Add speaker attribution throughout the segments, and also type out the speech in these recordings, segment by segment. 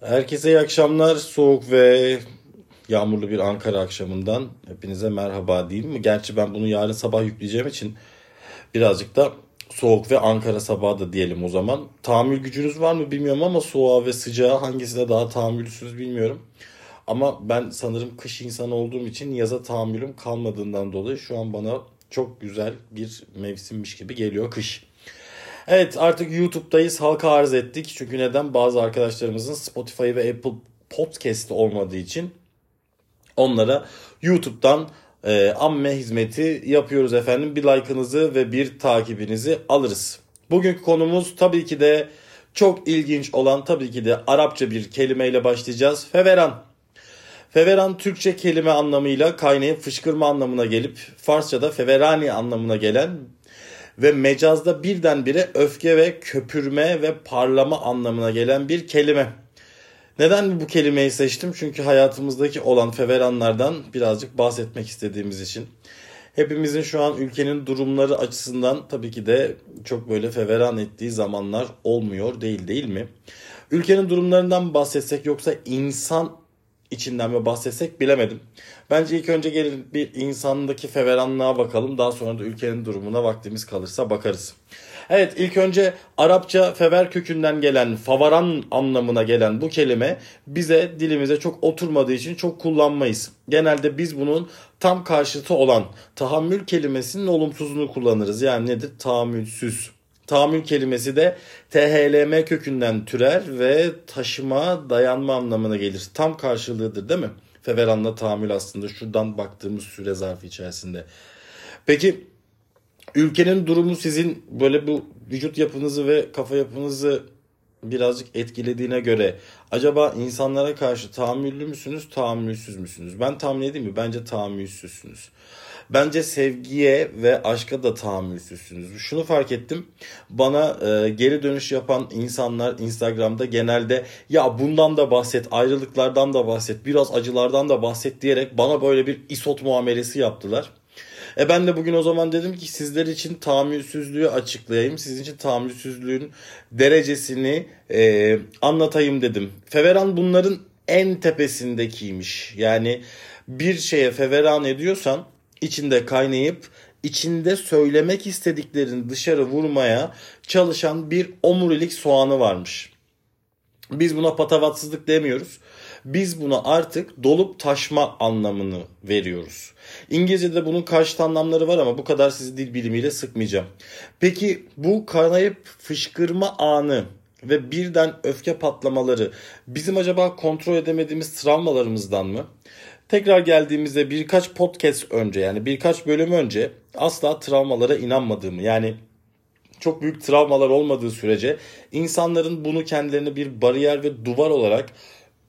Speaker 1: Herkese iyi akşamlar. Soğuk ve yağmurlu bir Ankara akşamından hepinize merhaba diyeyim mi? Gerçi ben bunu yarın sabah yükleyeceğim için birazcık da soğuk ve Ankara sabahı da diyelim o zaman. Tahammül gücünüz var mı bilmiyorum ama soğuğa ve sıcağa hangisine daha tahammülsüz bilmiyorum. Ama ben sanırım kış insanı olduğum için yaza tahammülüm kalmadığından dolayı şu an bana çok güzel bir mevsimmiş gibi geliyor kış. Evet artık YouTube'dayız. Halka arz ettik. Çünkü neden? Bazı arkadaşlarımızın Spotify ve Apple Podcast olmadığı için onlara YouTube'dan e, amme hizmeti yapıyoruz efendim. Bir like'ınızı ve bir takibinizi alırız. Bugünkü konumuz tabii ki de çok ilginç olan tabii ki de Arapça bir kelimeyle başlayacağız. Feveran. Feveran Türkçe kelime anlamıyla kaynayıp fışkırma anlamına gelip Farsça'da feverani anlamına gelen ve mecazda birdenbire öfke ve köpürme ve parlama anlamına gelen bir kelime. Neden bu kelimeyi seçtim? Çünkü hayatımızdaki olan feveranlardan birazcık bahsetmek istediğimiz için. Hepimizin şu an ülkenin durumları açısından tabii ki de çok böyle feveran ettiği zamanlar olmuyor değil değil mi? Ülkenin durumlarından bahsetsek yoksa insan içinden mi bahsetsek bilemedim. Bence ilk önce gelin bir insandaki feveranlığa bakalım. Daha sonra da ülkenin durumuna vaktimiz kalırsa bakarız. Evet ilk önce Arapça fever kökünden gelen favaran anlamına gelen bu kelime bize dilimize çok oturmadığı için çok kullanmayız. Genelde biz bunun tam karşıtı olan tahammül kelimesinin olumsuzunu kullanırız. Yani nedir? Tahammülsüz. Tahammül kelimesi de THLM kökünden türer ve taşıma, dayanma anlamına gelir. Tam karşılığıdır değil mi? Feveranla tahammül aslında şuradan baktığımız süre zarfı içerisinde. Peki ülkenin durumu sizin böyle bu vücut yapınızı ve kafa yapınızı birazcık etkilediğine göre acaba insanlara karşı tahammüllü müsünüz, tahammülsüz müsünüz? Ben tahmin edeyim mi? Bence tahammülsüzsünüz. Bence sevgiye ve aşka da tahammülsüzsünüz. Şunu fark ettim. Bana e, geri dönüş yapan insanlar Instagram'da genelde ya bundan da bahset, ayrılıklardan da bahset, biraz acılardan da bahset diyerek bana böyle bir isot muamelesi yaptılar. E ben de bugün o zaman dedim ki sizler için tahammülsüzlüğü açıklayayım. Sizin için tahammülsüzlüğün derecesini e, anlatayım dedim. Feveran bunların en tepesindekiymiş. Yani bir şeye feveran ediyorsan içinde kaynayıp içinde söylemek istediklerini dışarı vurmaya çalışan bir omurilik soğanı varmış. Biz buna patavatsızlık demiyoruz. Biz buna artık dolup taşma anlamını veriyoruz. İngilizce'de bunun karşıt anlamları var ama bu kadar sizi dil bilimiyle sıkmayacağım. Peki bu kaynayıp fışkırma anı ve birden öfke patlamaları bizim acaba kontrol edemediğimiz travmalarımızdan mı? Tekrar geldiğimizde birkaç podcast önce yani birkaç bölüm önce asla travmalara inanmadığımı yani çok büyük travmalar olmadığı sürece insanların bunu kendilerine bir bariyer ve duvar olarak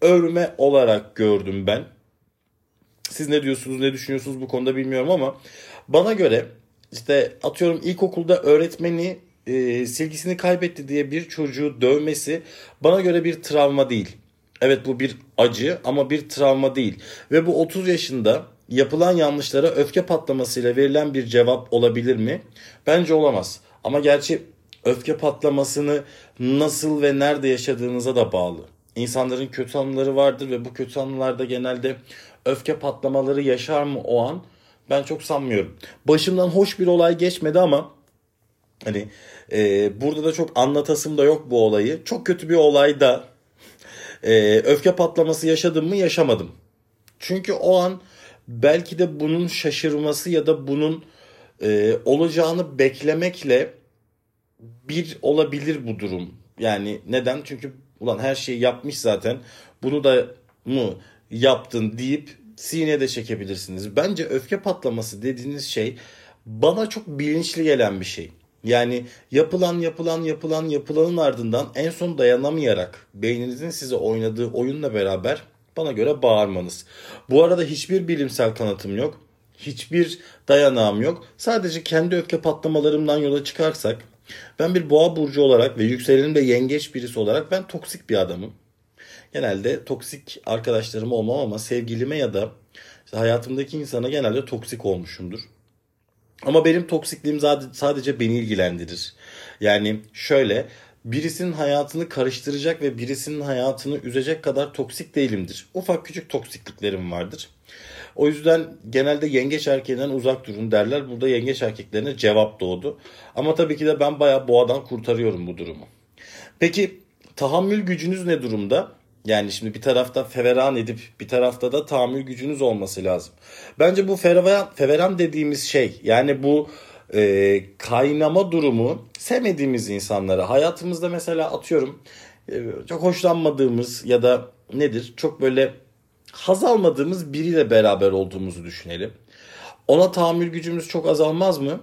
Speaker 1: örme olarak gördüm ben. Siz ne diyorsunuz ne düşünüyorsunuz bu konuda bilmiyorum ama bana göre işte atıyorum ilkokulda öğretmeni e, silgisini kaybetti diye bir çocuğu dövmesi bana göre bir travma değil. Evet bu bir acı ama bir travma değil. Ve bu 30 yaşında yapılan yanlışlara öfke patlamasıyla verilen bir cevap olabilir mi? Bence olamaz. Ama gerçi öfke patlamasını nasıl ve nerede yaşadığınıza da bağlı. İnsanların kötü anıları vardır ve bu kötü anılarda genelde öfke patlamaları yaşar mı o an? Ben çok sanmıyorum. Başımdan hoş bir olay geçmedi ama hani e, burada da çok anlatasım da yok bu olayı. Çok kötü bir olay da ee, öfke patlaması yaşadım mı yaşamadım. Çünkü o an belki de bunun şaşırması ya da bunun e, olacağını beklemekle bir olabilir bu durum. Yani neden? Çünkü ulan her şeyi yapmış zaten. Bunu da mı yaptın deyip sineye de çekebilirsiniz. Bence öfke patlaması dediğiniz şey bana çok bilinçli gelen bir şey. Yani yapılan yapılan yapılan yapılanın ardından en son dayanamayarak beyninizin size oynadığı oyunla beraber bana göre bağırmanız. Bu arada hiçbir bilimsel kanıtım yok. Hiçbir dayanağım yok. Sadece kendi öfke patlamalarımdan yola çıkarsak ben bir boğa burcu olarak ve yükselenim de yengeç birisi olarak ben toksik bir adamım. Genelde toksik arkadaşlarım olmam ama sevgilime ya da işte hayatımdaki insana genelde toksik olmuşumdur. Ama benim toksikliğim sadece beni ilgilendirir. Yani şöyle birisinin hayatını karıştıracak ve birisinin hayatını üzecek kadar toksik değilimdir. Ufak küçük toksikliklerim vardır. O yüzden genelde yengeç erkeğinden uzak durun derler. Burada yengeç erkeklerine cevap doğdu. Ama tabii ki de ben bayağı boğadan kurtarıyorum bu durumu. Peki tahammül gücünüz ne durumda? Yani şimdi bir tarafta feveran edip bir tarafta da tahammül gücünüz olması lazım. Bence bu feveran, feveran dediğimiz şey yani bu e, kaynama durumu sevmediğimiz insanlara hayatımızda mesela atıyorum e, çok hoşlanmadığımız ya da nedir çok böyle haz almadığımız biriyle beraber olduğumuzu düşünelim. Ona tahammül gücümüz çok azalmaz mı?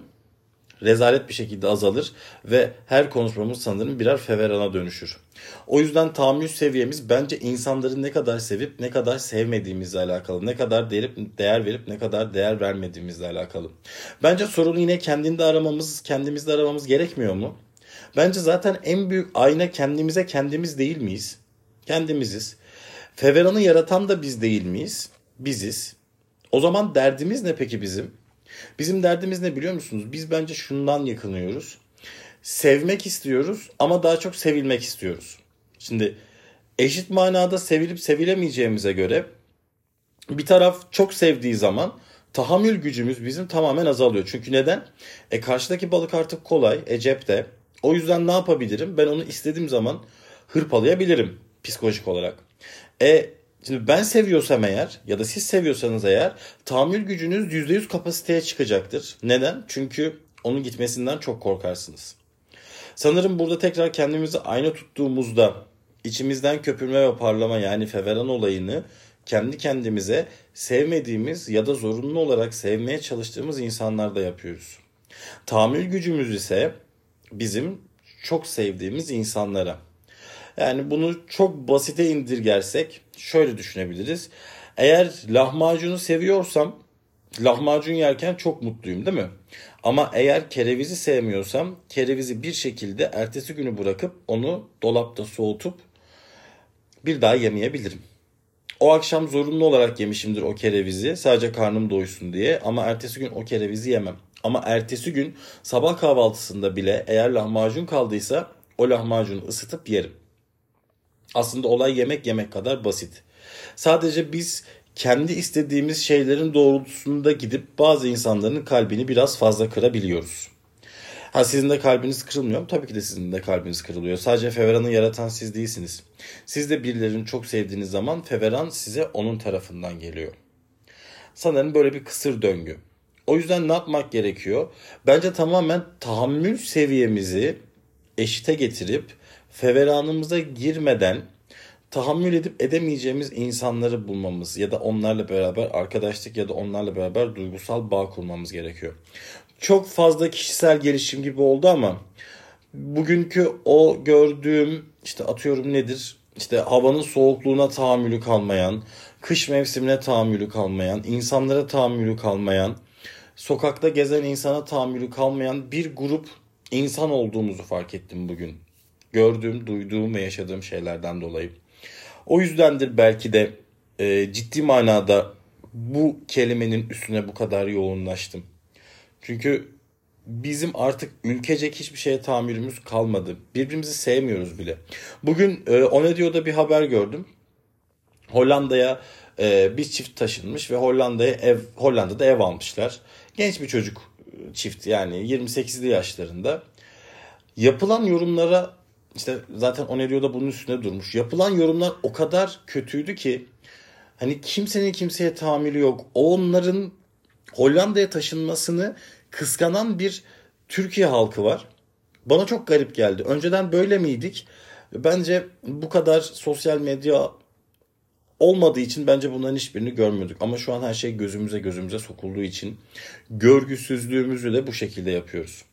Speaker 1: Rezalet bir şekilde azalır ve her konuşmamız sanırım birer feverana dönüşür. O yüzden tahammül seviyemiz bence insanları ne kadar sevip ne kadar sevmediğimizle alakalı. Ne kadar değer, değer verip ne kadar değer vermediğimizle alakalı. Bence sorunu yine kendinde aramamız, kendimizde aramamız gerekmiyor mu? Bence zaten en büyük ayna kendimize kendimiz değil miyiz? Kendimiziz. Feveran'ı yaratan da biz değil miyiz? Biziz. O zaman derdimiz ne peki bizim? Bizim derdimiz ne biliyor musunuz? Biz bence şundan yakınıyoruz. Sevmek istiyoruz ama daha çok sevilmek istiyoruz. Şimdi eşit manada sevilip sevilemeyeceğimize göre bir taraf çok sevdiği zaman tahammül gücümüz bizim tamamen azalıyor. Çünkü neden? E karşıdaki balık artık kolay, e cepte. O yüzden ne yapabilirim? Ben onu istediğim zaman hırpalayabilirim psikolojik olarak. E şimdi ben seviyorsam eğer ya da siz seviyorsanız eğer tahammül gücünüz %100 kapasiteye çıkacaktır. Neden? Çünkü onun gitmesinden çok korkarsınız. Sanırım burada tekrar kendimizi ayna tuttuğumuzda içimizden köpürme ve parlama yani feveran olayını kendi kendimize sevmediğimiz ya da zorunlu olarak sevmeye çalıştığımız insanlarda yapıyoruz. Tahammül gücümüz ise bizim çok sevdiğimiz insanlara. Yani bunu çok basite indirgersek şöyle düşünebiliriz. Eğer lahmacunu seviyorsam lahmacun yerken çok mutluyum değil mi? Ama eğer kerevizi sevmiyorsam kerevizi bir şekilde ertesi günü bırakıp onu dolapta soğutup bir daha yemeyebilirim. O akşam zorunlu olarak yemişimdir o kerevizi sadece karnım doysun diye ama ertesi gün o kerevizi yemem. Ama ertesi gün sabah kahvaltısında bile eğer lahmacun kaldıysa o lahmacunu ısıtıp yerim. Aslında olay yemek yemek kadar basit. Sadece biz kendi istediğimiz şeylerin doğrultusunda gidip bazı insanların kalbini biraz fazla kırabiliyoruz. Ha sizin de kalbiniz kırılmıyor mu? Tabii ki de sizin de kalbiniz kırılıyor. Sadece Feveran'ı yaratan siz değilsiniz. Siz de birilerini çok sevdiğiniz zaman Feveran size onun tarafından geliyor. Sanırım böyle bir kısır döngü. O yüzden ne yapmak gerekiyor? Bence tamamen tahammül seviyemizi eşite getirip feveranımıza girmeden tahammül edip edemeyeceğimiz insanları bulmamız ya da onlarla beraber arkadaşlık ya da onlarla beraber duygusal bağ kurmamız gerekiyor. Çok fazla kişisel gelişim gibi oldu ama bugünkü o gördüğüm işte atıyorum nedir? İşte havanın soğukluğuna tahammülü kalmayan, kış mevsimine tahammülü kalmayan, insanlara tahammülü kalmayan, sokakta gezen insana tahammülü kalmayan bir grup insan olduğumuzu fark ettim bugün. Gördüğüm, duyduğum ve yaşadığım şeylerden dolayı. O yüzdendir belki de e, ciddi manada bu kelimenin üstüne bu kadar yoğunlaştım. Çünkü bizim artık ülkecek hiçbir şeye tahammülümüz kalmadı. Birbirimizi sevmiyoruz bile. Bugün e, Onedio'da bir haber gördüm. Hollanda'ya e, bir çift taşınmış ve Hollanda'ya ev Hollanda'da ev almışlar. Genç bir çocuk e, çift yani 28'li yaşlarında. Yapılan yorumlara işte zaten Onerio da bunun üstüne durmuş. Yapılan yorumlar o kadar kötüydü ki hani kimsenin kimseye tahammülü yok. Onların Hollanda'ya taşınmasını kıskanan bir Türkiye halkı var. Bana çok garip geldi. Önceden böyle miydik? Bence bu kadar sosyal medya olmadığı için bence bunların hiçbirini görmüyorduk. Ama şu an her şey gözümüze gözümüze sokulduğu için görgüsüzlüğümüzü de bu şekilde yapıyoruz.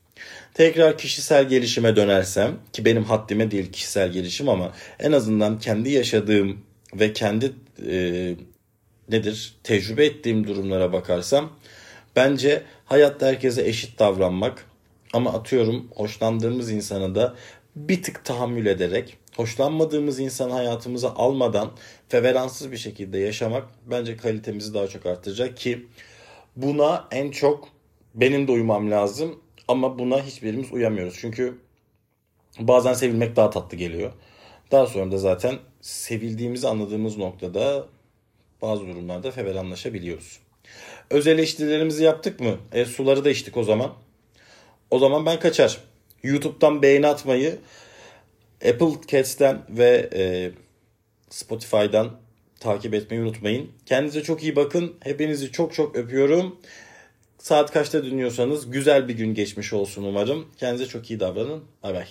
Speaker 1: Tekrar kişisel gelişime dönersem ki benim haddime değil kişisel gelişim ama en azından kendi yaşadığım ve kendi e, nedir tecrübe ettiğim durumlara bakarsam bence hayatta herkese eşit davranmak ama atıyorum hoşlandığımız insana da bir tık tahammül ederek hoşlanmadığımız insan hayatımıza almadan feveransız bir şekilde yaşamak bence kalitemizi daha çok arttıracak ki buna en çok benim de uymam lazım ama buna hiçbirimiz uyamıyoruz. Çünkü bazen sevilmek daha tatlı geliyor. Daha sonra da zaten sevildiğimizi anladığımız noktada bazı durumlarda feveranlaşabiliyoruz. Öz eleştirilerimizi yaptık mı? E, suları da içtik o zaman. O zaman ben kaçar. YouTube'dan beğeni atmayı, Apple Cats'ten ve e, Spotify'dan takip etmeyi unutmayın. Kendinize çok iyi bakın. Hepinizi çok çok öpüyorum. Saat kaçta dinliyorsanız güzel bir gün geçmiş olsun umarım. Kendinize çok iyi davranın. Bay bay.